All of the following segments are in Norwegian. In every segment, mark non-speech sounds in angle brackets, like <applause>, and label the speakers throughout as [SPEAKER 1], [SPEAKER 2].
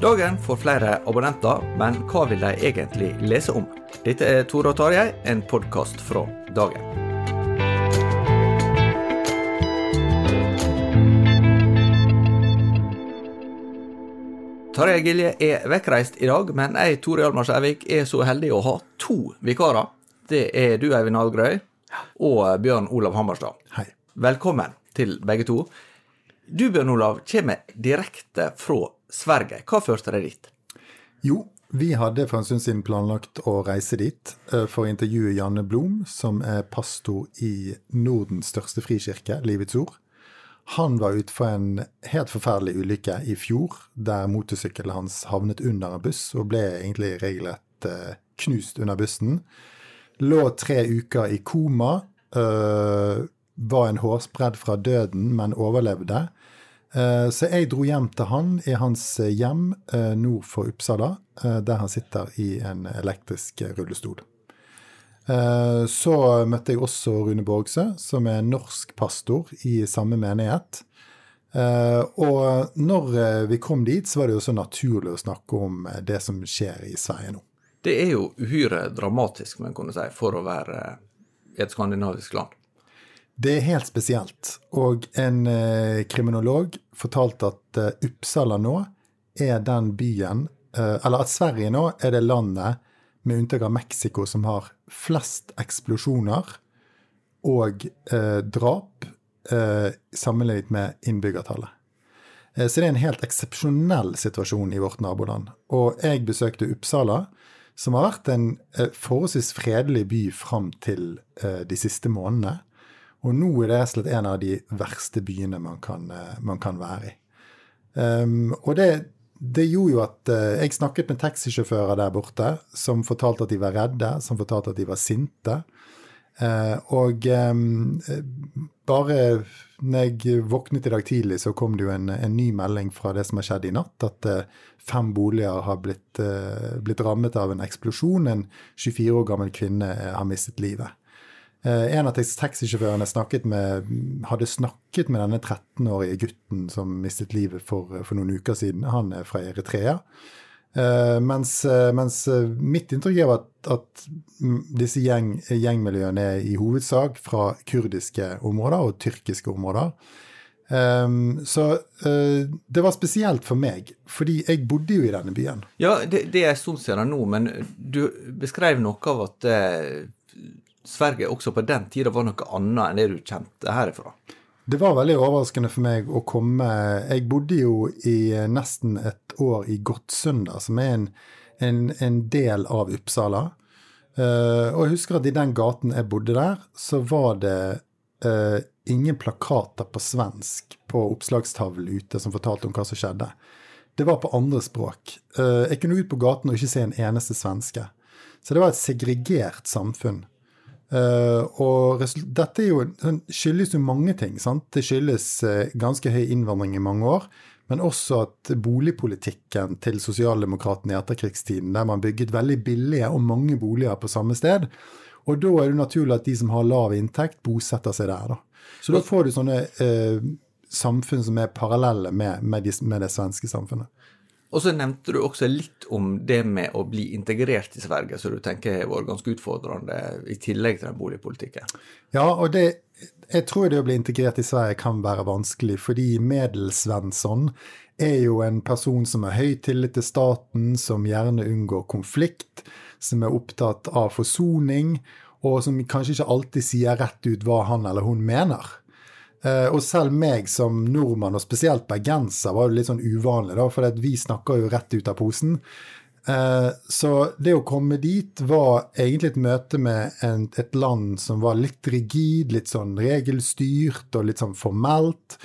[SPEAKER 1] Dagen får flere abonnenter, men hva vil de egentlig lese om? Dette er Tore og Tarjei, en podkast fra Dagen. Tarjei Gilje er vekkreist i dag, men jeg, Tore Hjalmar Skjærvik, er så heldig å ha to vikarer. Det er du, Eivind Algrøy, og Bjørn Olav Hammerstad.
[SPEAKER 2] Hei.
[SPEAKER 1] Velkommen til begge to. Du, Bjørn Olav, kommer direkte fra Sverige. Hva førte deg dit?
[SPEAKER 2] Jo, vi hadde for en stund siden planlagt å reise dit eh, for å intervjue Janne Blom, som er pastor i Nordens største frikirke, Livets Ord. Han var ute for en helt forferdelig ulykke i fjor, der motorsykkelen hans havnet under en buss og ble egentlig regelrett eh, knust under bussen. Lå tre uker i koma. øh, var en hårsbredd fra døden, men overlevde. Eh, Så jeg dro hjem til han i hans eh, hjem eh, nord for Uppsala, der han sitter i en elektrisk rullestol. Så møtte jeg også Rune Borgsø, som er norsk pastor i samme menighet. Og når vi kom dit, så var det jo så naturlig å snakke om det som skjer i Sverige nå.
[SPEAKER 1] Det er jo uhyre dramatisk, men kunne si, for å være i et skandinavisk land.
[SPEAKER 2] Det er helt spesielt. Og en eh, kriminolog fortalte at eh, Uppsala nå er den byen eh, Eller at Sverige nå er det landet, med unntak av Mexico, som har flest eksplosjoner og eh, drap eh, sammenlignet med innbyggertallet. Eh, Så det er en helt eksepsjonell situasjon i vårt naboland. Og jeg besøkte Uppsala, som har vært en forholdsvis fredelig by fram til de siste månedene. Og nå er det rett og slett en av de verste byene man kan, eh, man kan være i. Um, og det, det gjorde jo at uh, jeg snakket med taxisjåfører der borte, som fortalte at de var redde, som fortalte at de var sinte. Uh, og um, bare når jeg våknet i dag tidlig, så kom det jo en, en ny melding fra det som har skjedd i natt. At uh, fem boliger har blitt, blitt rammet av en eksplosjon. En 24 år gammel kvinne har mistet livet. Eh, En av taxisjåførene snakket med, hadde snakket med denne 13-årige gutten som mistet livet for, for noen uker siden. Han er fra Eritrea. Eh, mens, eh, mens eh, mitt inntrykk er at, at disse gjeng, gjengmiljøene er i hovedsak fra kurdiske områder og tyrkiske områder. Um, så uh, det var spesielt for meg, fordi jeg bodde jo i denne byen.
[SPEAKER 1] Ja, det, det er en stund siden nå, men du beskrev noe av at eh, Sverige også på den tida var noe annet enn det du kjente herifra.
[SPEAKER 2] Det var veldig overraskende for meg å komme Jeg bodde jo i nesten et år i Gottsunda, som er en, en, en del av Uppsala. Uh, og jeg husker at i den gaten jeg bodde der, så var det uh, ingen plakater på svensk på oppslagstavlen ute som fortalte om hva som skjedde. Det var på andre språk. Uh, jeg kunne ut på gaten og ikke se en eneste svenske. Så det var et segregert samfunn. Uh, og dette jo, sånn, skyldes jo mange ting. Sant? Det skyldes uh, ganske høy innvandring i mange år. Men også at boligpolitikken til sosialdemokratene i etterkrigstiden, der man bygget veldig billige og mange boliger på samme sted. Og da er det naturlig at de som har lav inntekt, bosetter seg der. Da. Så da får du sånne uh, samfunn som er parallelle med, med, de, med det svenske samfunnet.
[SPEAKER 1] Og så nevnte du også litt om det med å bli integrert i Sverige, som du tenker har vært ganske utfordrende, i tillegg til den boligpolitikken.
[SPEAKER 2] Ja, og det, jeg tror det å bli integrert i Sverige kan være vanskelig, fordi Medelsvensson er jo en person som har høy tillit til staten, som gjerne unngår konflikt, som er opptatt av forsoning, og som kanskje ikke alltid sier rett ut hva han eller hun mener. Uh, og selv meg som nordmann, og spesielt bergenser, var jo litt sånn uvanlig, da, for vi snakker jo rett ut av posen. Uh, så det å komme dit var egentlig et møte med et land som var litt rigid, litt sånn regelstyrt og litt sånn formelt.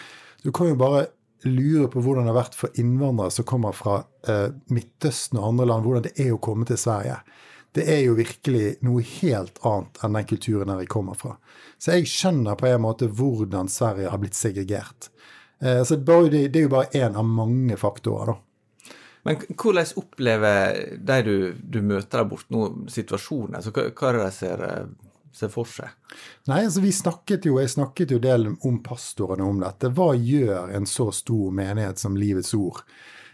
[SPEAKER 2] Du kan jo bare lure på hvordan det har vært for innvandrere som kommer fra uh, Midtøsten og andre land, hvordan det er å komme til Sverige det er jo virkelig noe helt annet enn den kulturen der vi kommer fra. Så jeg skjønner på en måte hvordan Sverige har blitt segregert. Eh, så det, er jo bare én av mange faktorer, da.
[SPEAKER 1] Men hvordan opplever de du, du møter der borte nå, situasjonen? Altså, hva, er det de ser, eh, ser, for seg?
[SPEAKER 2] Nei, altså vi snakket jo, Jeg snakket jo del om pastorene om dette. Hva gjør en så stor menighet som Livets Ord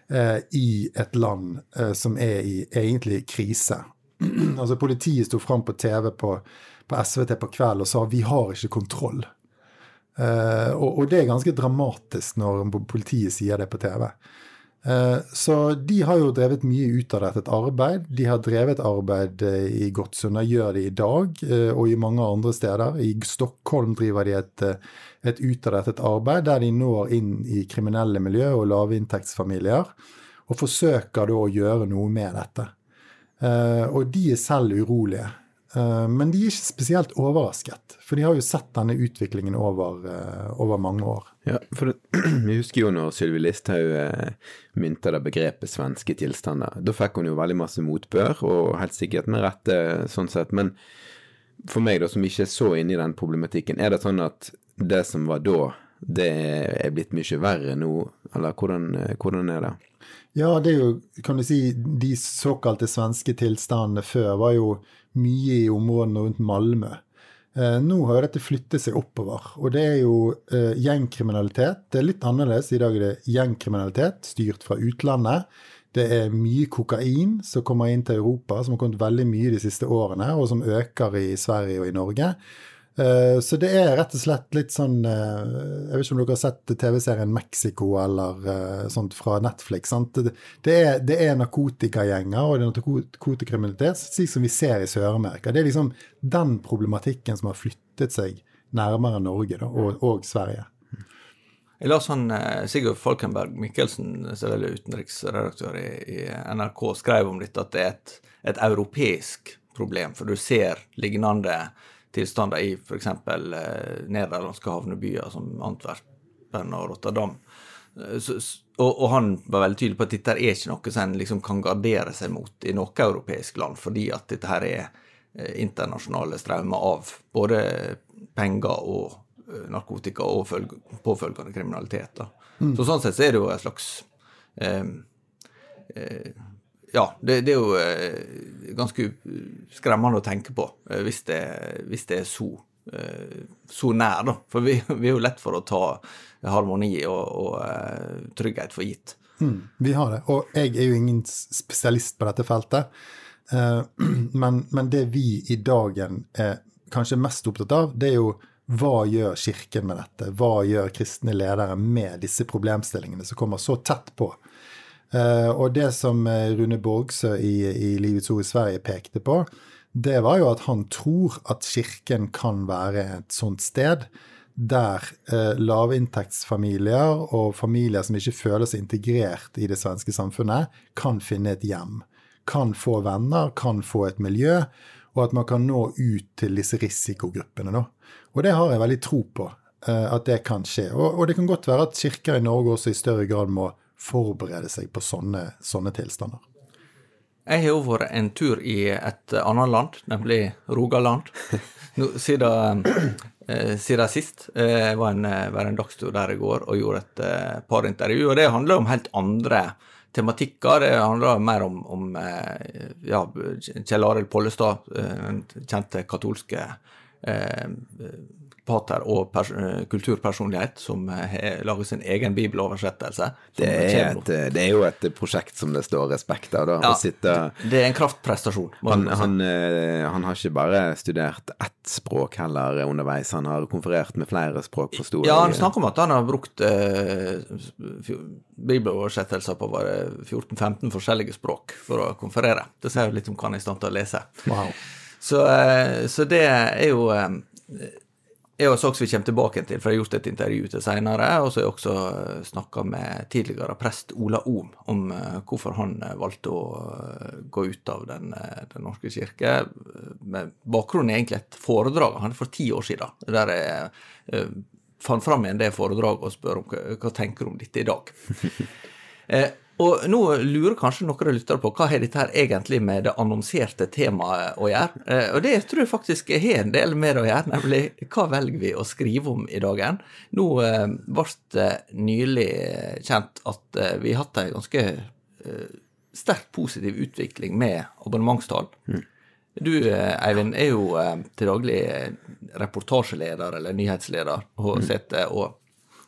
[SPEAKER 2] eh, i et land som er i egentlig krise? <clears throat> altså Politiet sto fram på TV på, på, SVT på kveld og sa vi har ikke kontroll. Uh, og, og, det er ganske dramatisk når politiet sier det på TV. Uh, så de har jo drevet mye ut av dette, et arbeid. De har drevet arbeid uh, i Gottsunda, gjør det i dag, og i mange andre steder. I Stockholm driver de et, et utadrettet arbeid der de når inn i kriminelle miljø og lavinntektsfamilier, og forsøker da å gjøre noe med dette. Uh, og de er selv urolige. Uh, men de er ikke spesielt overrasket, for de har jo sett denne utviklingen over, uh, over mange år.
[SPEAKER 3] Ja, for <clears throat> Vi husker jo når Sylvi Listhaug uh, mynta det begrepet 'svenske tilstander'. Da fikk hun jo veldig masse motbør, og helt sikkert med rette, sånn sett. Men for meg, da, som ikke er så inne i den problematikken, er det sånn at det som var da, det er blitt mye verre nå, eller hvordan, hvordan er det?
[SPEAKER 2] Ja, det er jo, kan du si, de såkalte svenske tilstandene før var jo mye i områdene rundt Malmö. Eh, nå har jo dette flyttet seg oppover. Og det er jo eh, gjengkriminalitet. Det er litt annerledes. I dag er det gjengkriminalitet styrt fra utlandet. Det er mye kokain som kommer inn til Europa, som har kommet veldig mye de siste årene, og som øker i Sverige og i Norge. Eh, så det er rett og slett litt sånn eh, Jeg vet ikke om dere har sett TV-serien Mexico eller eh, sånt fra Netflix. sant? Det er, det er narkotikagjenger og det er narkotikakriminalitet, slik som vi ser i Sør-Amerika. Det er liksom den problematikken som har flyttet seg nærmere Norge da, og, og Sverige.
[SPEAKER 1] Jeg la sånn Sigurd Falkenberg Mikkelsen, som er utenriksredaktør i, i, NRK, skrev om dette at det er et, et europeisk problem, for du ser lignende tilstander i f.eks. Eh, nederlandske havnebyer som Antwerpen og Rotterdam. Eh, så, og, og, han var veldig tydelig på at dette er ikke noe som en liksom kan gardere seg mot i noe europeisk land, fordi at dette her er eh, internasjonale strømmer av både penger og eh, narkotika og følg, påfølgende kriminalitet. Mm. Så sånn sett så er det jo et slags eh, eh, ja, det, det, er jo eh, ganske skremmende å tenke på eh, hvis, det, hvis, det, er så, eh, så nær, da. For vi, vi, er jo lett for å ta harmoni og, og trygghet for gitt.
[SPEAKER 2] Mm, vi har det. Og jeg er jo ingen spesialist på dette feltet. <clears throat> Men, men det vi i dagen er kanskje mest opptatt av, det er jo hva gjør Kirken med dette? Hva gjør kristne ledere med disse problemstillingene som kommer så tett på? Uh, og det som eh, Rune Borgsø i, i Livets Ord i Sverige pekte på, det var jo at han tror at kirken kan være et sånt sted der uh, lavinntektsfamilier og familier som ikke føler seg integrert i det svenske samfunnet, kan finne et hjem. Kan få venner, kan få et miljø, og at man kan nå ut til disse risikogruppene. Da. Og det har jeg veldig tro på. eh, at det kan skje. Og, og det kan godt være at kirker i Norge også i større grad må forberede seg på sånne, sånne tilstander.
[SPEAKER 1] Jeg har jo vært en tur i et annet land, nemlig Rogaland. Siden, eh, siden sist. Eh, Jeg var en, eh, var en dagstur der i går og gjorde et par intervju. Og det handler om helt andre tematikker. Det handler mer om, om ja, Kjell Arild Pollestad, den kjente katolske eh, pater og eh, kulturpersonlighet, som eh, har laget sin egen bibeloversettelse.
[SPEAKER 3] Det er, et, eh, det er jo et prosjekt som det står respekt av, da.
[SPEAKER 1] Ja,
[SPEAKER 3] sitte
[SPEAKER 1] Det er en kraftprestasjon.
[SPEAKER 3] han, han, eh, han har ikke bare studert ett språk heller underveis, han har konferert med flere språk, forsto
[SPEAKER 1] Ja, han snakker om at han har brukt eh, bibeloversettelser på bare 14-15 forskjellige språk for å konferere. Det sier jo litt om hva han er i stand til å lese.
[SPEAKER 2] Wow.
[SPEAKER 1] Så, eh, så det er jo eh, er sak som vi kommer tilbake til, for jeg har gjort et intervju til senere. Og så har jeg også snakka med tidligere prest Ola Ohm om eh, hvorfor han eh, valgte å eh, gå ut av Den, eh, den norske kirke. Med bakgrunnen er egentlig et foredrag han for ti år siden, der jeg eh, fant fram igjen det foredraget og spør om hva, hva tenker du om dette i dag. <laughs> Og nå lurer kanskje noen lyttere på hva har dette her egentlig med det annonserte temaet å gjøre. Eh, og det tror jeg faktisk har en del med det å gjøre, nemlig hva velger vi å skrive om i dagen. Nå eh, ble det nylig kjent at eh, vi har hatt en ganske sterk positiv utvikling med abonnementstall. Du, eh, Eivind, er jo til daglig reportasjeleder eller nyhetsleder og sitter og,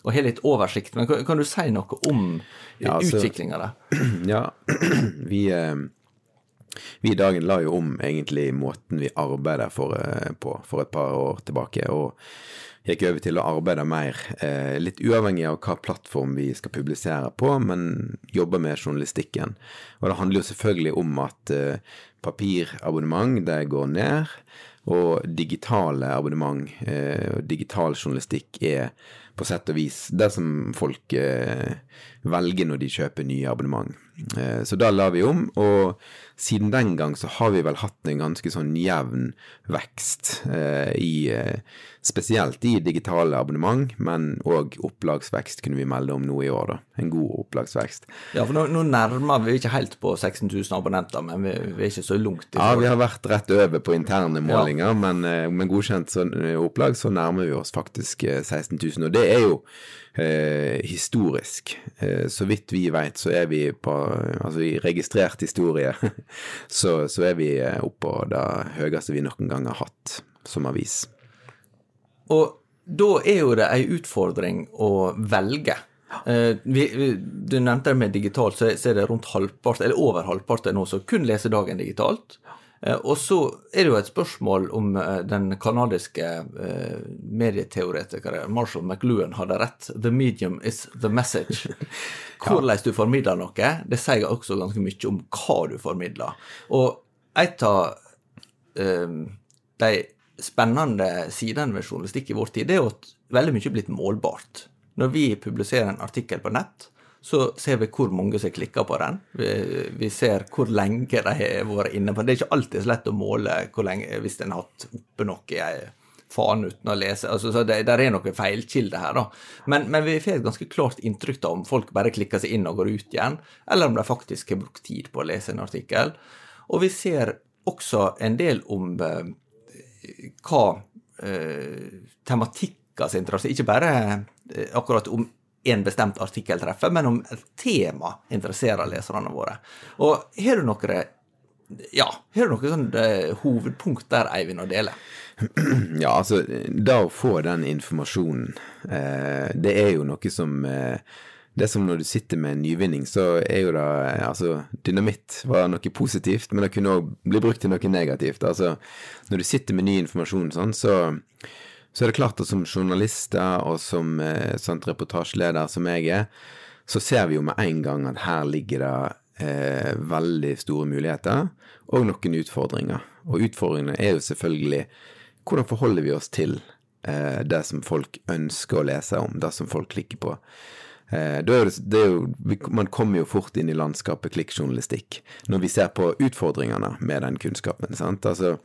[SPEAKER 1] og har litt oversikt. Men kan, kan du si noe om
[SPEAKER 3] Ja, altså-
[SPEAKER 1] utviklinga der? <clears throat>
[SPEAKER 3] Ja, <clears throat> vi, eh, vi i Dagen la jo om egentlig måten vi arbeider for, eh, på for et par år tilbake, og gikk over til å arbeide mer, eh, litt uavhengig av hva plattform vi skal publisere på, men jobbe med journalistikken. Og det handler jo selvfølgelig om at eh, papirabonnement, det går ned, og digitale abonnement, eh, og digital journalistikk er på sett og vis det som folk eh, velger når de kjøper nye abonnement. Eh, så da la vi om, og siden den gang så har vi vel hatt en ganske sånn jevn vekst eh, i eh, Spesielt i digitale abonnement, men òg opplagsvekst kunne vi melde om nå i år, da. En god opplagsvekst.
[SPEAKER 1] Ja, for nå, nå nærmer vi ikke helt på 16 000 abonnenter, men vi, vi er ikke så langt
[SPEAKER 3] Ja, vi har vært rett over på interne målinger, men eh, med godkjent sånn, eh, opplag så nærmer vi oss faktisk eh, 16 000. Og det er jo eh, historisk. Eh, så vidt vi vet, så er vi på Altså i registrert historie, <laughs> så, så er vi eh, oppå det høyeste vi noen gang har hatt som avis.
[SPEAKER 1] Og da er jo det ei utfordring å velge. Uh, vi, vi, du nevnte det med digitalt, så er- det rundt halvparten, eller over halvparten nå som kun leser dagen digitalt. Eh, og så er det jo et spørsmål om eh, den kanadiske eh, medieteoretikeren Marshall McLuhan hadde rett. The medium is the message. <laughs> Hvordan du formidler noe, det sier også ganske mye om hva du formidler. Og et av um, de spennende sidene ved journalistikk i vår tid, det er jo at veldig mye er blitt målbart. Når vi publiserer en artikkel på nett, så ser vi hvor mange som klikker på den. Vi, vi ser hvor lenge de har vært inne på den. Det er ikke alltid så lett å måle hvor lenge, hvis en har hatt oppe noe i ei faen uten å lese. Altså, så det, der er noen feilkilder her, da. Men, men vi får et ganske klart inntrykk av om folk bare klikker seg inn og går ut igjen, eller om de faktisk har brukt tid på å lese en artikkel. Og vi ser også en del om eh, hva eh, tematikker som interesserer, ikke bare eh, akkurat om en bestemt artikkel treffer, men om et tema interesserer leserne våre. Og har du noen ja, har du noe sånn eh, hovedpunkt der, Eivind, å dele?
[SPEAKER 3] Ja, altså, da å få den informasjonen, eh, det er jo noe som eh, Det er som når du sitter med en nyvinning, så er jo det eh, Altså, dynamitt var noe positivt, men det kunne òg bli brukt til noe negativt. Altså, når du sitter med ny informasjon sånn, så så er det klart at som journalister og som eh, sånt reportasjeleder som jeg er, så ser vi jo med en gang at her ligger det eh, veldig store muligheter og noen utfordringer. Og utfordringene er jo selvfølgelig hvordan forholder vi oss til eh, det som folk ønsker å lese om, det som folk klikker på. Eh, det, det jo, man kommer jo fort inn i landskapet klikkjournalistikk når vi ser på utfordringene med den kunnskapen. sant? Altså,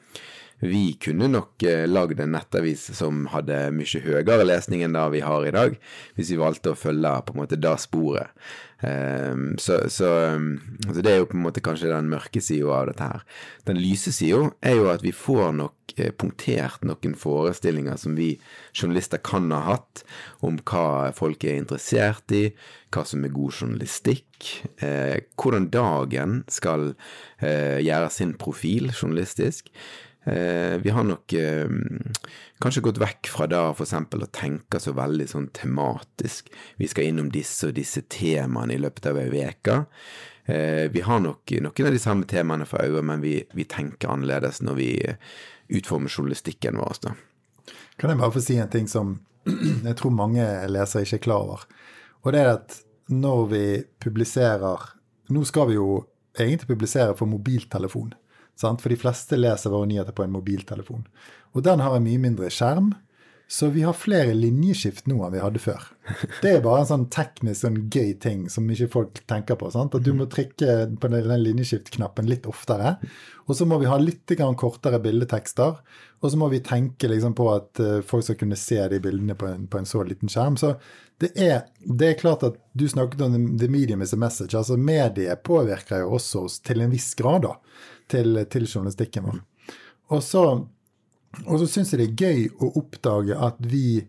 [SPEAKER 3] Vi kunne nok eh, lagd en nettavis som hadde mye høyere lesning enn det vi har i dag, hvis vi valgte å følge på en måte det sporet. Um, så, så, um, så, det er jo på en måte kanskje den mørke sida av dette her. Den lyse sida er jo at vi får nok eh, punktert noen forestillinger som vi journalister kan ha hatt, om hva folk er interessert i, hva som er god journalistikk, eh, hvordan dagen skal gjøre sin profil journalistisk. Eh, vi har nok eh, kanskje gått vekk fra da f.eks. å tenke så veldig sånn tematisk. Vi skal innom disse og disse temaene i løpet av ei uke. Eh, vi har nok noen av de samme temaene for øye, men vi, vi, tenker annerledes når vi utformer journalistikken vår. Da.
[SPEAKER 2] Kan jeg bare få si en ting som <clears throat> jeg tror mange lesere ikke er klar over. Og det er at når vi publiserer Nå skal vi jo egentlig publisere for mobiltelefon. Sant? For de fleste leser våre nyheter på en mobiltelefon. Og den har en mye mindre skjerm. Så vi har flere linjeskift nå enn vi hadde før. <laughs> Det er bare en sånn teknisk sånn gøy ting som ikke folk tenker på. Sant? At du må trykke på den linjeskift-knappen litt oftere. Og så må vi ha litt kortere bildetekster. Og så må vi tenke liksom på at eh, folk skal kunne se de bildene på en, på en så liten skjerm. Så det er, det er, klart at du snakket om the medium is a message. Altså mediet påvirker jo også oss til en viss grad, da til, til journalistikken vår. Og så, og så syns jeg det er gøy å oppdage at vi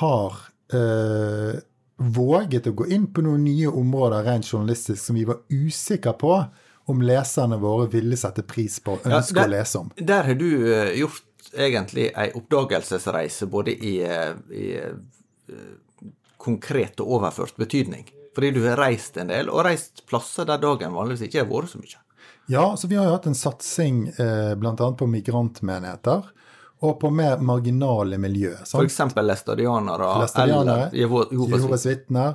[SPEAKER 2] har eh, våget å gå inn på noen nye områder rent journalistisk som vi var usikre på om leserne våre ville sette pris på og ønske ja, å lese om.
[SPEAKER 1] Der har du uh, gjort egentlig ei oppdagelsesreise både i, uh, i uh, konkret og overført betydning. Fordi du har reist en del, og reist plasser der dagen vanligvis ikke har vært så mye.
[SPEAKER 2] Ja, så vi har jo hatt en satsing eh, bl.a. på migrantmenigheter. Og på mer marginale miljø.
[SPEAKER 1] F.eks. læstadianere
[SPEAKER 2] eller Jehovas vitner.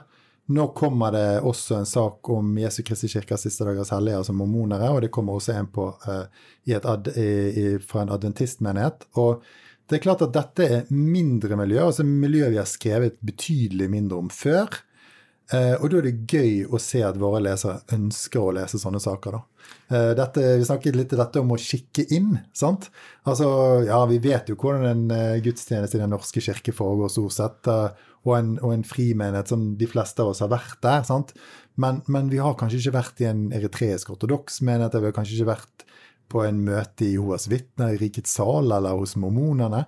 [SPEAKER 2] Nå kommer det også en sak om Jesu Kristi kirkes siste dagers hellige, altså mormonere, og det kommer også en på, uh, ad, i, i, fra en adventistmenighet. Og det er klart at dette er mindre miljø, altså miljø vi har skrevet betydelig mindre om før. Uh, og da er det gøy å se at våre lesere ønsker å lese sånne saker. da. Eh, dette, vi snakket litt dette om å kikke inn. sant? Altså, ja, Vi vet jo hvordan en eh, gudstjeneste i Den norske kirke foregår stort sett, eh, og en, og en frimenighet som de fleste av oss har vært der. sant? Men, men, vi har kanskje ikke vært i en eritreisk ortodoks menighet, vi har kanskje ikke vært på en møte i Hoas vitner, i Rikets sal eller hos mormonene.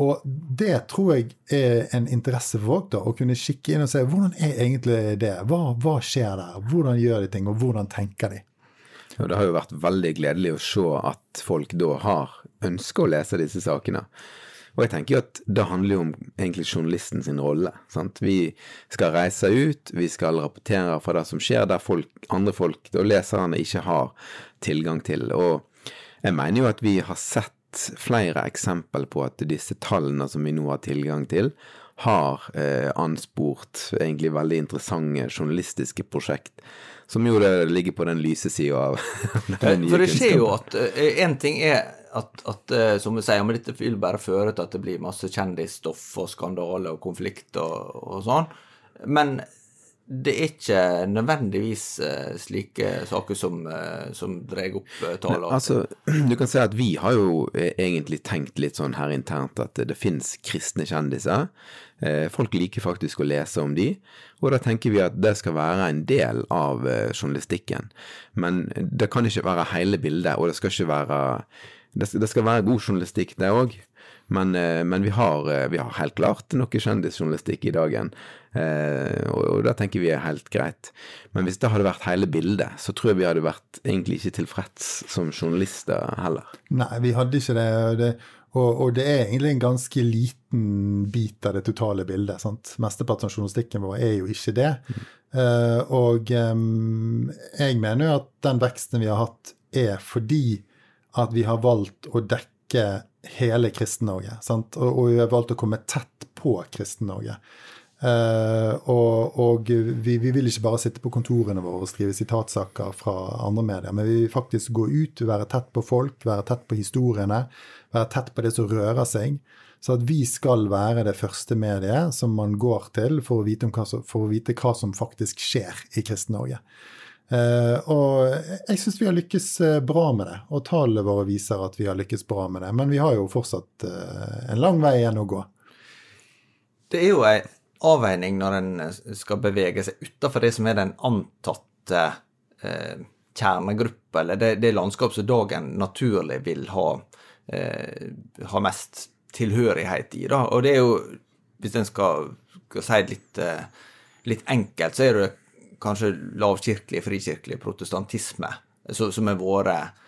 [SPEAKER 2] Og det tror jeg er en interesse for folk, da, å kunne kikke inn og se hvordan er egentlig det? Hva, hva skjer der? Hvordan gjør de ting, og hvordan tenker de?
[SPEAKER 3] Og det har jo vært veldig gledelig å se at folk da har ønske å lese disse sakene. Og jeg tenker jo at det handler jo om egentlig journalisten sin rolle. Sant? Vi skal reise ut, vi skal rapportere fra det som skjer der folk, andre folk og leserne ikke har tilgang til. Og jeg mener jo at vi har sett flere eksempel på at disse tallene som vi nå har tilgang til, har eh, ansport egentlig veldig interessante journalistiske prosjekt som jo det ligger på den lyse sida av <laughs>
[SPEAKER 1] den nye For det skjer jo at Én uh, ting er at, at uh, som vi sier, men dette vil bare føre til at det blir masse kjendisstoff og skandale og konflikt og, og sånn. Men det er ikke nødvendigvis uh, slike saker som, uh, som drar opp tallene.
[SPEAKER 3] Altså, <clears throat> du kan si at vi har jo egentlig tenkt litt sånn her internt at det finnes kristne kjendiser. Folk liker faktisk å lese om de, og da tenker vi at det skal være en del av journalistikken. Men det kan ikke være hele bildet, og det skal ikke være Det skal være god journalistikk, det òg. Men, eh, men vi, har, eh, vi, har, helt klart noe kjendisjournalistikk i dagen, eh, og, og det tenker vi er helt greit. Men hvis det hadde vært hele bildet, så tror jeg vi hadde vært egentlig ikke tilfreds som journalister heller.
[SPEAKER 2] Nei, vi hadde ikke det. det og, og, det er egentlig en ganske liten bit av det totale bildet. sant? Mesteparten av journalistikken vår er jo ikke det. Mm. Uh, og um, jeg mener jo at den veksten vi har hatt, er fordi at vi har valgt å dekke hele Kristen-Norge. Og, og, vi har valgt å komme tett på Kristen-Norge. Uh, og, og vi, vi, vil ikke bare sitte på kontorene våre og skrive sitatsaker fra andre medier, men vi vil faktisk gå ut, være tett på folk, være tett på historiene, være tett på det som rører seg. Så at vi skal være det første mediet som man går til for å vite, hva, som, å vite hva som faktisk skjer i Kristen-Norge. Uh, og jeg syns vi har lykkes eh, bra med det, og tallene våre viser at vi har lykkes bra med det. Men vi har jo fortsatt uh, en lang vei igjen å gå.
[SPEAKER 1] Det er jo en avveining når en skal bevege seg utafor det som er den antatte eh, kjernegruppa, eller det, det landskap som dagen naturlig vil ha, eh, ha mest tilhørighet i. Da. Og det er jo, hvis en skal, skal si det litt, eh, litt enkelt, så er det kanskje lavkirkelig, frikirkelig protestantisme som er vært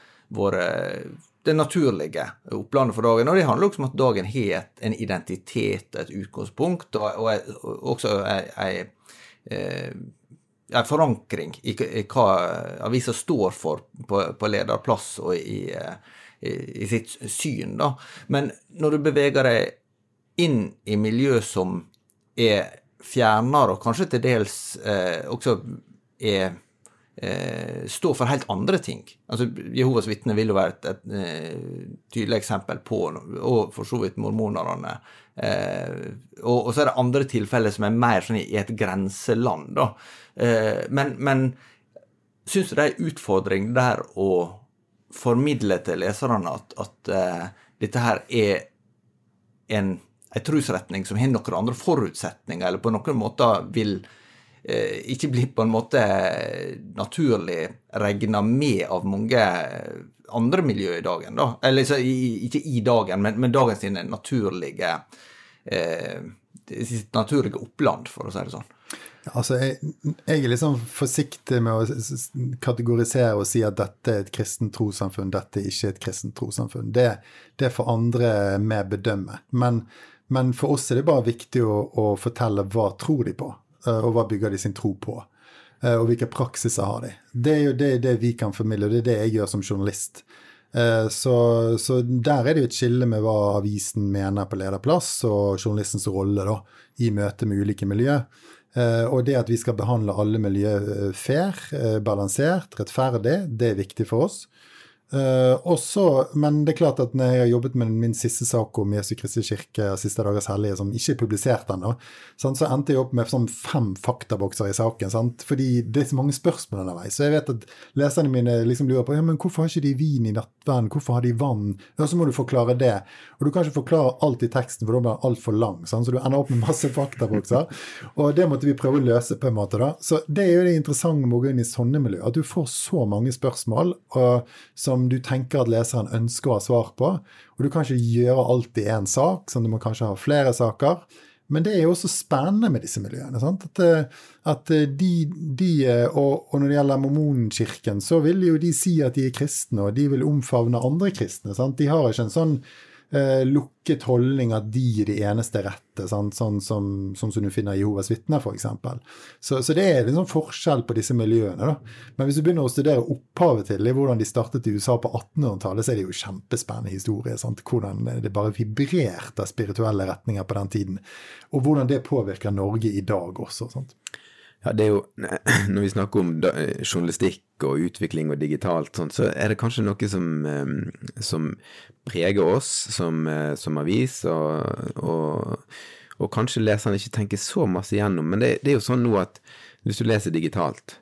[SPEAKER 1] det naturlige opplandet for dagen. Og det handler også om at dagen har en identitet, et utgangspunkt, og, og, og også ei en forankring i, hva avisa står for på, på lederplass og i, i, i, sitt syn. Da. Men når du beveger deg inn i miljø som er fjernere, og kanskje til dels eh, også er eh, står for helt andre ting. Altså, Jehovas vitner vil jo være et, et, et, eh, tydelig eksempel på, og for så vidt mormonerne. Eh, og, og, så er det andre tilfeller som er mer sånn i et grenseland, da. Eh, men, men syns du det er en utfordring der å formidle til leserne at, at uh, dette her er en en trosretning som har noen andre forutsetninger, eller på noen måter vil ikke blir på en måte naturlig regna med av mange andre miljø i dagen. da. Eller så, ikke i dagen, men, men dagens sine naturlige eh, sitt naturlige oppland, for å si det sånn.
[SPEAKER 2] Altså, jeg, jeg, er sånn forsiktig med å kategorisere og si at dette er et kristent trossamfunn, dette er ikke et kristent trossamfunn. Det, det får andre med bedømme. Men men for oss er det bare viktig å, å fortelle hva tror de på, eh, og hva bygger de sin tro på. Eh, og hvilke praksiser har de. Det er jo det, det vi kan formidle, og det er det jeg gjør som journalist. Eh, så, så, der er det jo et skille med hva avisen mener på lederplass, og journalistens rolle da, i møte med ulike miljø. Og det at vi skal behandle alle miljø fair, balansert, rettferdig, det er viktig for oss. Uh, også, men det er klart at når jeg har jobbet med min siste sak om Jesu Kristi kirke Siste dagers hellige, som ikke er publisert ennå, så endte jeg opp med sånn fem faktabokser i saken. Sant? Fordi det er så mange spørsmål underveis. Så jeg vet at leserne mine liksom lurer på ja, men hvorfor har ikke de vin i nattverden, hvorfor har de vann? Ja, så må du forklare det. Og du kan ikke forklare alt i teksten, for da blir den altfor lang. Sant? Så du ender opp med masse faktabokser. <laughs> og det måtte vi prøve å løse på en måte, da. Så det er jo det interessante med å gå inn i sånne miljøer, at du får så mange spørsmål. og som du tenker at leseren ønsker å ha svar på. Og du kan ikke gjøre alt i én sak, sånn du må kanskje ha flere saker. Men det er jo også spennende med disse miljøene. Sant? At, eh, at eh, de, de eh, og, og, når det gjelder mormonkirken, så vil jo de si at de er kristne, og de vil omfavne andre kristne. Sant? De har ikke en sånn eh, lukket holdning at de er de eneste rette, sånn, sånn, som, som, som du finner Jehovas vitner, f.eks. Så, så det er en sånn forskjell på disse miljøene. da. Men hvis du begynner å studere opphavet til det, hvordan de startet i USA på 1800-tallet, så er det jo kjempespennende historie. Sant? Hvordan det bare vibrerte spirituelle retninger på den tiden. Og hvordan det påvirker Norge i dag også. sant?
[SPEAKER 3] Ja, det er jo <clears throat> Når vi snakker om journalistikk og utvikling og digitalt, sånn, så er det kanskje noe som, som preger oss som, eh, som avis, og, og, og, kanskje leserne ikke tenker så masse igjennom. Men det, det, er jo sånn nå at hvis du leser digitalt,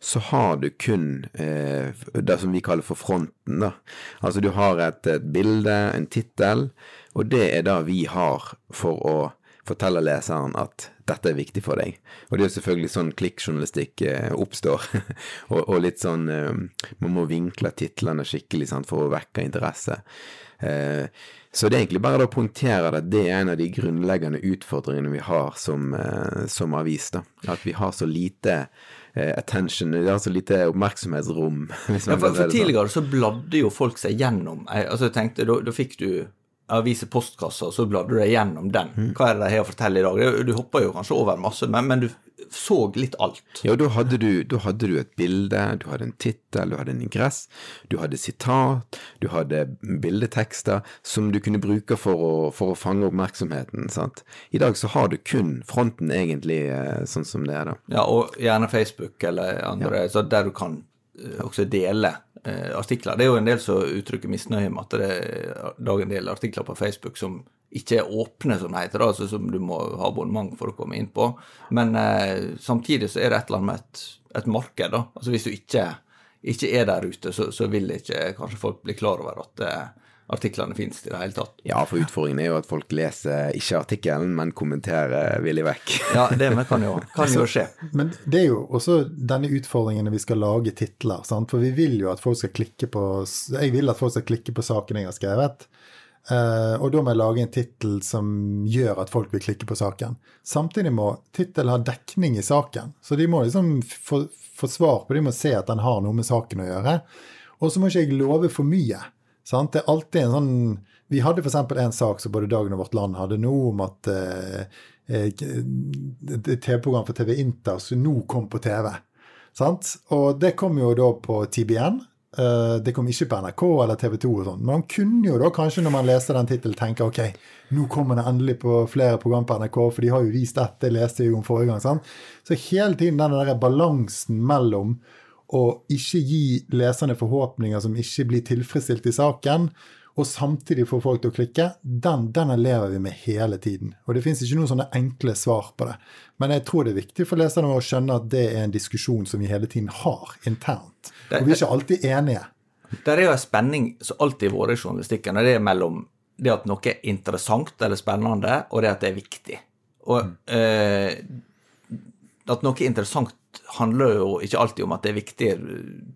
[SPEAKER 3] så har du kun eh, det som vi kaller for fronten. da. Altså du har et, et bilde, en tittel, og det er det vi har for å fortelle leseren at dette er viktig for deg. Og det er jo selvfølgelig sånn klikkjournalistikk eh, oppstår. <laughs> og, og, litt sånn eh, Man må vinkle titlene skikkelig sant, for å vekke interesse. Eh, så det er egentlig bare å poengtere at det er en av de grunnleggende utfordringene vi har som, som avis. da. At vi har så lite attention, vi har så lite oppmerksomhetsrom. <laughs>
[SPEAKER 1] ja, for, for sånn. tidligere så bladde jo folk seg gjennom. Altså jeg tenkte, Da fikk du aviser postkassa, og så bladde du deg gjennom den. Mm. Hva er det de har å fortelle i dag? Du hopper jo kanskje over masse, men, men du så litt alt.
[SPEAKER 3] Ja, da hadde, du, da hadde du et bilde, du hadde en tittel, du hadde en ingress, du hadde sitat, du hadde bildetekster som du kunne bruke for å, for å fange oppmerksomheten. sant? I dag så har du kun fronten egentlig eh, sånn som det er, da.
[SPEAKER 1] Ja, og gjerne Facebook eller andre, ja. så der du kan også dele eh, artikler. Det er jo en del som uttrykker misnøye med at det er en del artikler på Facebook som ikke er åpne, som det heter, altså som du må ha abonnement for å komme inn på. Men eh, samtidig så er det et eller annet med et, et marked. da. Altså Hvis du ikke, ikke er der ute, så, så, vil ikke kanskje folk bli klar over at eh, artiklene finnes i det hele tatt.
[SPEAKER 3] Ja, for utfordringen er jo at folk leser ikke artikkelen, men kommenterer villig vekk. <laughs>
[SPEAKER 1] ja, det kan jo, kan jo skje.
[SPEAKER 2] Men det er jo også denne utfordringen når vi skal lage titler. Sant? For vi vil jo at folk skal klikke på Jeg vil at folk skal klikke på saken jeg har skrevet. Uh, og da må jeg lage en tittel som gjør at folk vil klikke på saken. Samtidig må tittelen ha dekning i saken. Så de må liksom få, få svar på det, de må se at den har noe med saken å gjøre. Og så må ikke jeg love for mye. Sant? Det er alltid en sånn Vi hadde f.eks. en sak som både Dagen og Vårt Land hadde nå, om at eh, eh et TV-program for TV Inter som nå kom på TV. Sant? Og det kom jo da på TBN. Uh, det kom ikke på NRK eller TV 2 og sånn. Men man kunne jo da kanskje når man leste den tittelen tenke ok, nå kommer det endelig på flere program på NRK, for de har jo vist dette, det leste jeg om forrige gang. Sant? Så hele tiden den der balansen mellom å ikke gi leserne forhåpninger som ikke blir tilfredsstilt i saken, og samtidig få folk til å klikke, den, den lever vi med hele tiden. Og det fins ikke noen sånne enkle svar på det. Men jeg tror det er viktig for leserne å skjønne at det er en diskusjon som vi hele tiden har internt. Og vi er ikke alltid enige.
[SPEAKER 1] Det er jo en spenning som alltid har vært i journalistikken, og det er mellom det at noe er interessant eller spennende, og det at det er viktig. Og mm. eh, at noe er interessant handler jo ikke alltid om at det er viktig,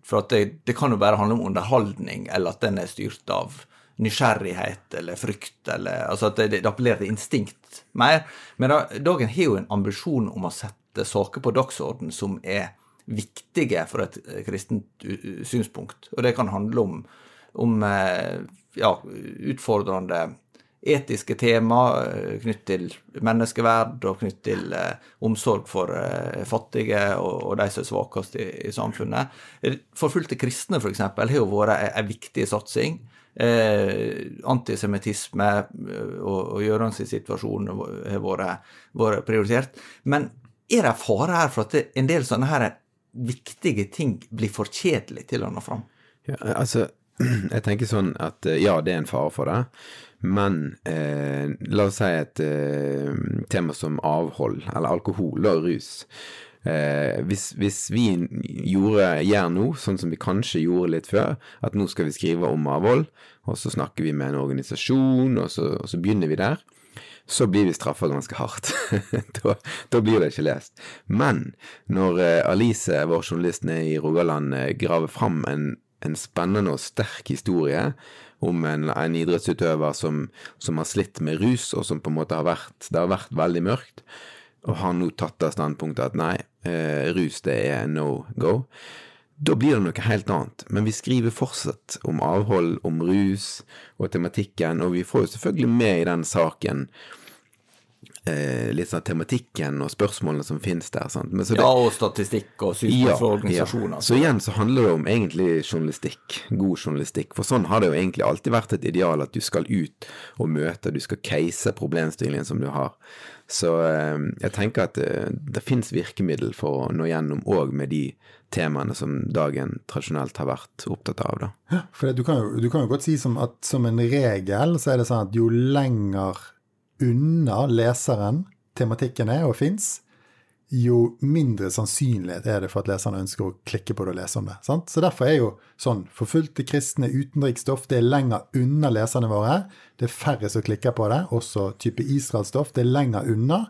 [SPEAKER 1] for det, det, kan jo bare handle om underholdning, eller at den er styrt av nysgjerrighet eller frykt, eller altså at det, det appellerer til instinkt mer. Men da, Dagen har jo en ambisjon om å sette saker på dagsorden som er viktige for et eh, kristent synspunkt. Og det kan handle om, om eh, ja, utfordrende etiske tema eh, knytt til menneskeverd og knytt til eh, omsorg for eh, fattige og, og de som er svakest i, i, samfunnet. Forfulgte kristne, f.eks., har jo vært en viktig satsing. Eh, antisemittisme og, og Gjørans situasjon har vært, vært, prioritert. Men er det fare her for at en del sånne her viktige ting blir for kjedelig til å nå fram?
[SPEAKER 3] Ja, altså, <clears throat> jeg tenker sånn at ja, det er en fare for det. Men eh, la oss si et eh, tema som avhold, eller alkohol og rus. Eh, hvis, hvis, vi gjorde, gjør noe, sånn som vi kanskje gjorde litt før, at nå skal vi skrive om avhold, og så snakker vi med en organisasjon, og så, og så begynner vi der, så blir vi straffa ganske hardt. <laughs> da, da, blir det ikke lest. Men når eh, Alice, vår journalist nede i Rogaland, eh, graver fram en, en spennende og sterk historie om en, en idrettsutøver som, som, har slitt med rus, og som på en måte har vært Det har vært veldig mørkt, og har nå tatt det standpunktet at nei, eh, rus det er no go. Da blir det noe helt annet. Men vi skriver fortsatt om avhold, om rus og tematikken, og vi får jo selvfølgelig med i den saken eh, litt sånn tematikken og spørsmålene som finnes der. Det,
[SPEAKER 1] ja, og statistikk og synspunkt ja, organisasjoner.
[SPEAKER 3] Ja. Så igjen så handler det om egentlig journalistikk, god journalistikk. For sånn har det jo egentlig alltid vært et ideal at du skal ut og møte, du skal case problemstillingen som du har. Så eh, jeg tenker at det, eh, det finnes virkemiddel for å nå gjennom òg med de temaene som dagen tradisjonelt har vært opptatt av. Da.
[SPEAKER 2] Ja, for du kan, jo, du kan jo godt si som at som en regel så er det sånn at jo lenger unna leseren tematikken er og fins, jo mindre sannsynlighet er det for at leserne ønsker å klikke på det og lese om det. Sant? Så Derfor er jo sånn forfulgte kristne utenriksstoff det er lenger unna leserne våre. Det er færre som klikker på det. Også type Israelstoff det er lenger unna.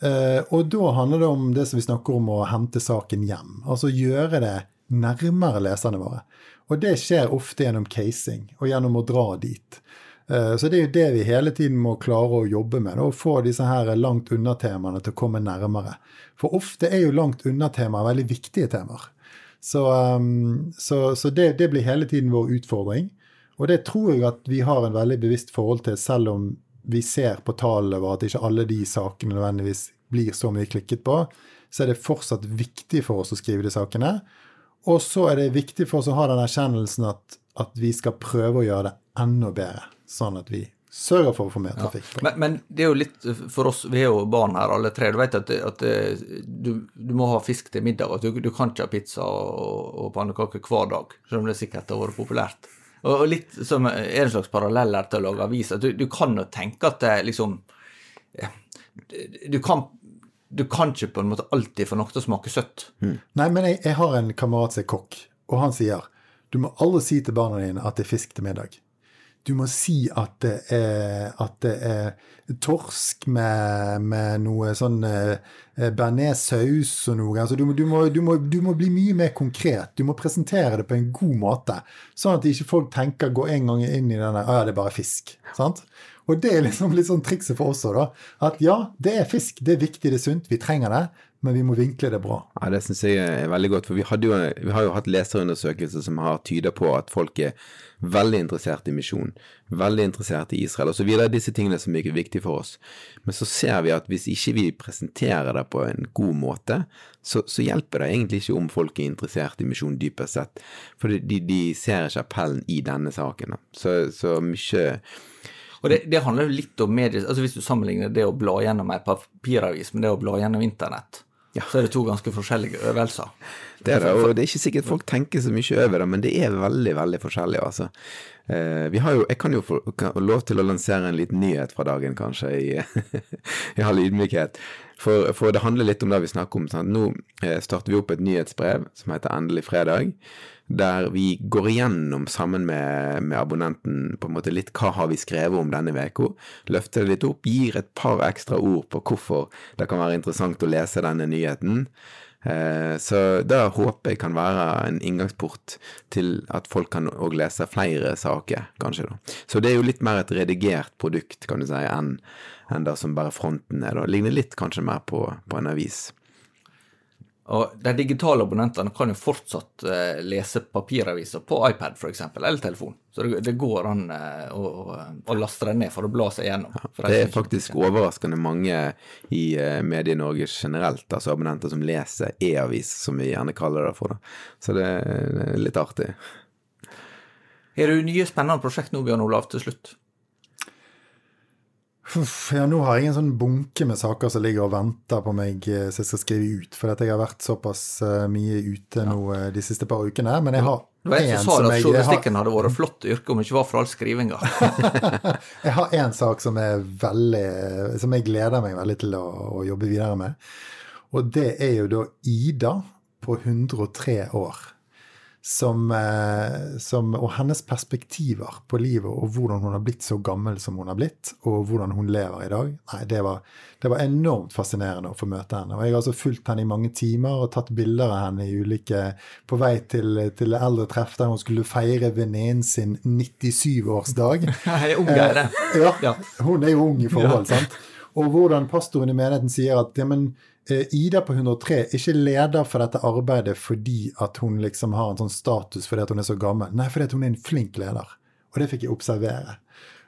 [SPEAKER 2] Eh, og da handler det om det som vi snakker om å hente saken hjem. Altså gjøre det nærmere leserne våre. Og det skjer ofte gjennom casing og gjennom å dra dit. Eh, så det er jo det vi hele tiden må klare å jobbe med. Å få disse her langt unna-temaene til å komme nærmere. For ofte er jo langt unna-temaer veldig viktige temaer. Så, um, så, så det, det, blir hele tiden vår utfordring. Og det tror jeg at vi har en veldig bevisst forhold til, selv om vi ser på tallene over at ikke alle de sakene nødvendigvis blir så mye klikket på, så er det fortsatt viktig for oss å skrive de sakene. Og så er det viktig for oss å ha den erkjennelsen at, at vi skal prøve å gjøre det enda bedre sånn at vi sørger for å få mer trafikk.
[SPEAKER 1] Ja. Men, men, det er jo litt for oss, vi er jo barn her alle tre. Du vet at, at du, du, må ha fisk til middag. at Du, du kan ikke ha pizza og, og pannekaker hver dag, selv om det sikkert har vært populært. Og, og litt som er en slags parallell her til å lage avis. at du, du kan jo tenke at det liksom Du kan du kan ikke på en måte alltid få noe til å smake søtt.
[SPEAKER 2] Nei, men jeg, jeg har en kamerat som er kokk, og han sier du må aldri si til barna dine at det er fisk til middag. Du må si at det er, at det er torsk med, med noe sånn eh, bearnéssaus og noe. Altså, du, du, må, du, må, du må bli mye mer konkret. Du må presentere det på en god måte. Sånn at ikke folk tenker gå en gang inn i denne Å ja, det er bare fisk. Sant? Og det er liksom litt sånn trikset for oss òg, da. At ja, det er fisk. Det er viktig, det er sunt. Vi trenger det men vi må vinkle det bra.
[SPEAKER 3] Ja, Det syns jeg er veldig godt. For vi, jo, vi, har jo hatt leserundersøkelser som har tyder på at folk er veldig interessert i misjon, veldig interessert i Israel osv. Disse tingene som er viktige for oss. Men så ser vi at hvis ikke vi presenterer det på en god måte, så, så hjelper det egentlig ikke om folk er interessert i misjon dypest sett. For de, de ser ikke appellen i denne saken. Så, så mye
[SPEAKER 1] og det, det handler jo litt om medier, altså Hvis du sammenligner det å bla gjennom ei papiravis med det å bla gjennom internett, ja. så er det to ganske forskjellige øvelser.
[SPEAKER 3] Det er det, og det er ikke sikkert folk tenker så mye over det, men det er veldig, veldig forskjellig, altså. Eh, vi har jo, jeg kan jo få lov til å lansere en liten nyhet fra dagen, kanskje, i, <laughs> i all ydmykhet. For, for, det handler litt om det vi snakker om. Sant? Nå eh, starter vi opp et nyhetsbrev som heter Endelig fredag der vi går igjennom sammen med, med, abonnenten på en måte litt hva har vi skrevet om denne uka. Løfter det litt opp, gir et par ekstra ord på hvorfor det kan være interessant å lese denne nyheten. Eh, så det håper jeg kan være en inngangsport til at folk kan òg lese flere saker, kanskje. da. Så det er jo litt mer et redigert produkt, kan du si, enn, enn det som bare fronten er. da. Ligner litt kanskje mer på, på en avis.
[SPEAKER 1] Og De digitale abonnentene kan jo fortsatt uh, lese papiraviser på iPad for eksempel, eller telefon. Så det, det går an uh, å, å, laste den ned for å bla seg gjennom.
[SPEAKER 3] Ja, det er faktisk overraskende mange i uh, Medie-Norge generelt, altså abonnenter som leser e-avis, som vi gjerne kaller det for. Da. Så det er litt artig.
[SPEAKER 1] Er det nye spennende prosjekt nå, Bjørn Olav, til slutt?
[SPEAKER 2] Ja, nå har jeg en sånn bunke med saker som ligger og venter på meg så som jeg skal skrive ut. For jeg har vært såpass uh, mye ute nå uh, de siste par ukene. Men jeg har
[SPEAKER 1] du vet, en som jeg Journalistikken hadde vært flott yrke om det ikke var for all skrivinga. <laughs>
[SPEAKER 2] jeg har én sak som, er veldig, som jeg gleder meg veldig til å, å jobbe videre med. Og det er jo da Ida på 103 år som, eh, som, og hennes perspektiver på livet og hvordan hun har blitt så gammel som hun har blitt, og hvordan hun lever i dag. Nei, det var, det var enormt fascinerende å få møte henne. Og jeg har altså fulgt henne i mange timer og tatt bilder av henne i ulike På vei til, til eldre treff der hun skulle feire venninnen sin 97-årsdag. <laughs>
[SPEAKER 1] Ja, ung er det.
[SPEAKER 2] Eh, ja, hun er jo ung i forhold, sant. Og hvordan pastoren i menigheten sier at ja, men Ida på 103 er ikke leder for dette arbeidet fordi at hun liksom har en sånn status fordi at hun er så gammel. Nei, fordi at hun er en flink leder. Og det fikk jeg observere.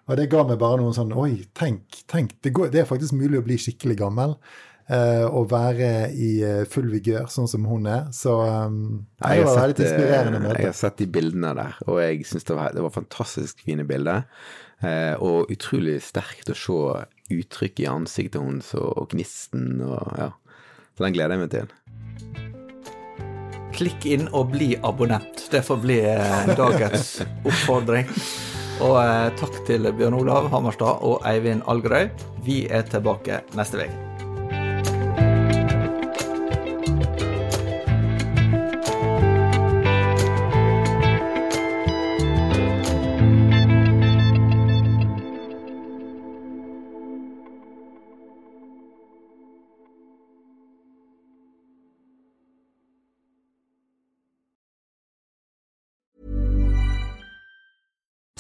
[SPEAKER 2] Og det ga meg bare noen sånn Oi, tenk, tenk. Det, går, det er faktisk mulig å bli skikkelig gammel. Uh, være i uh, full vigør, sånn som hun er. Så um, det var veldig inspirerende
[SPEAKER 3] møte. Jeg har sett de bildene der, og jeg syns det, det, var fantastisk fine bilder. Uh, og utrolig sterkt å se uttrykket i ansiktet hennes og, og gnisten og ja. Så den gleder jeg meg til.
[SPEAKER 1] Klikk inn og bli abonnent. Det får bli eh, dagens <laughs> oppfordring. Og eh, takk til Bjørn Olav Hammerstad og Eivind Algerøy. Vi er tilbake neste uke.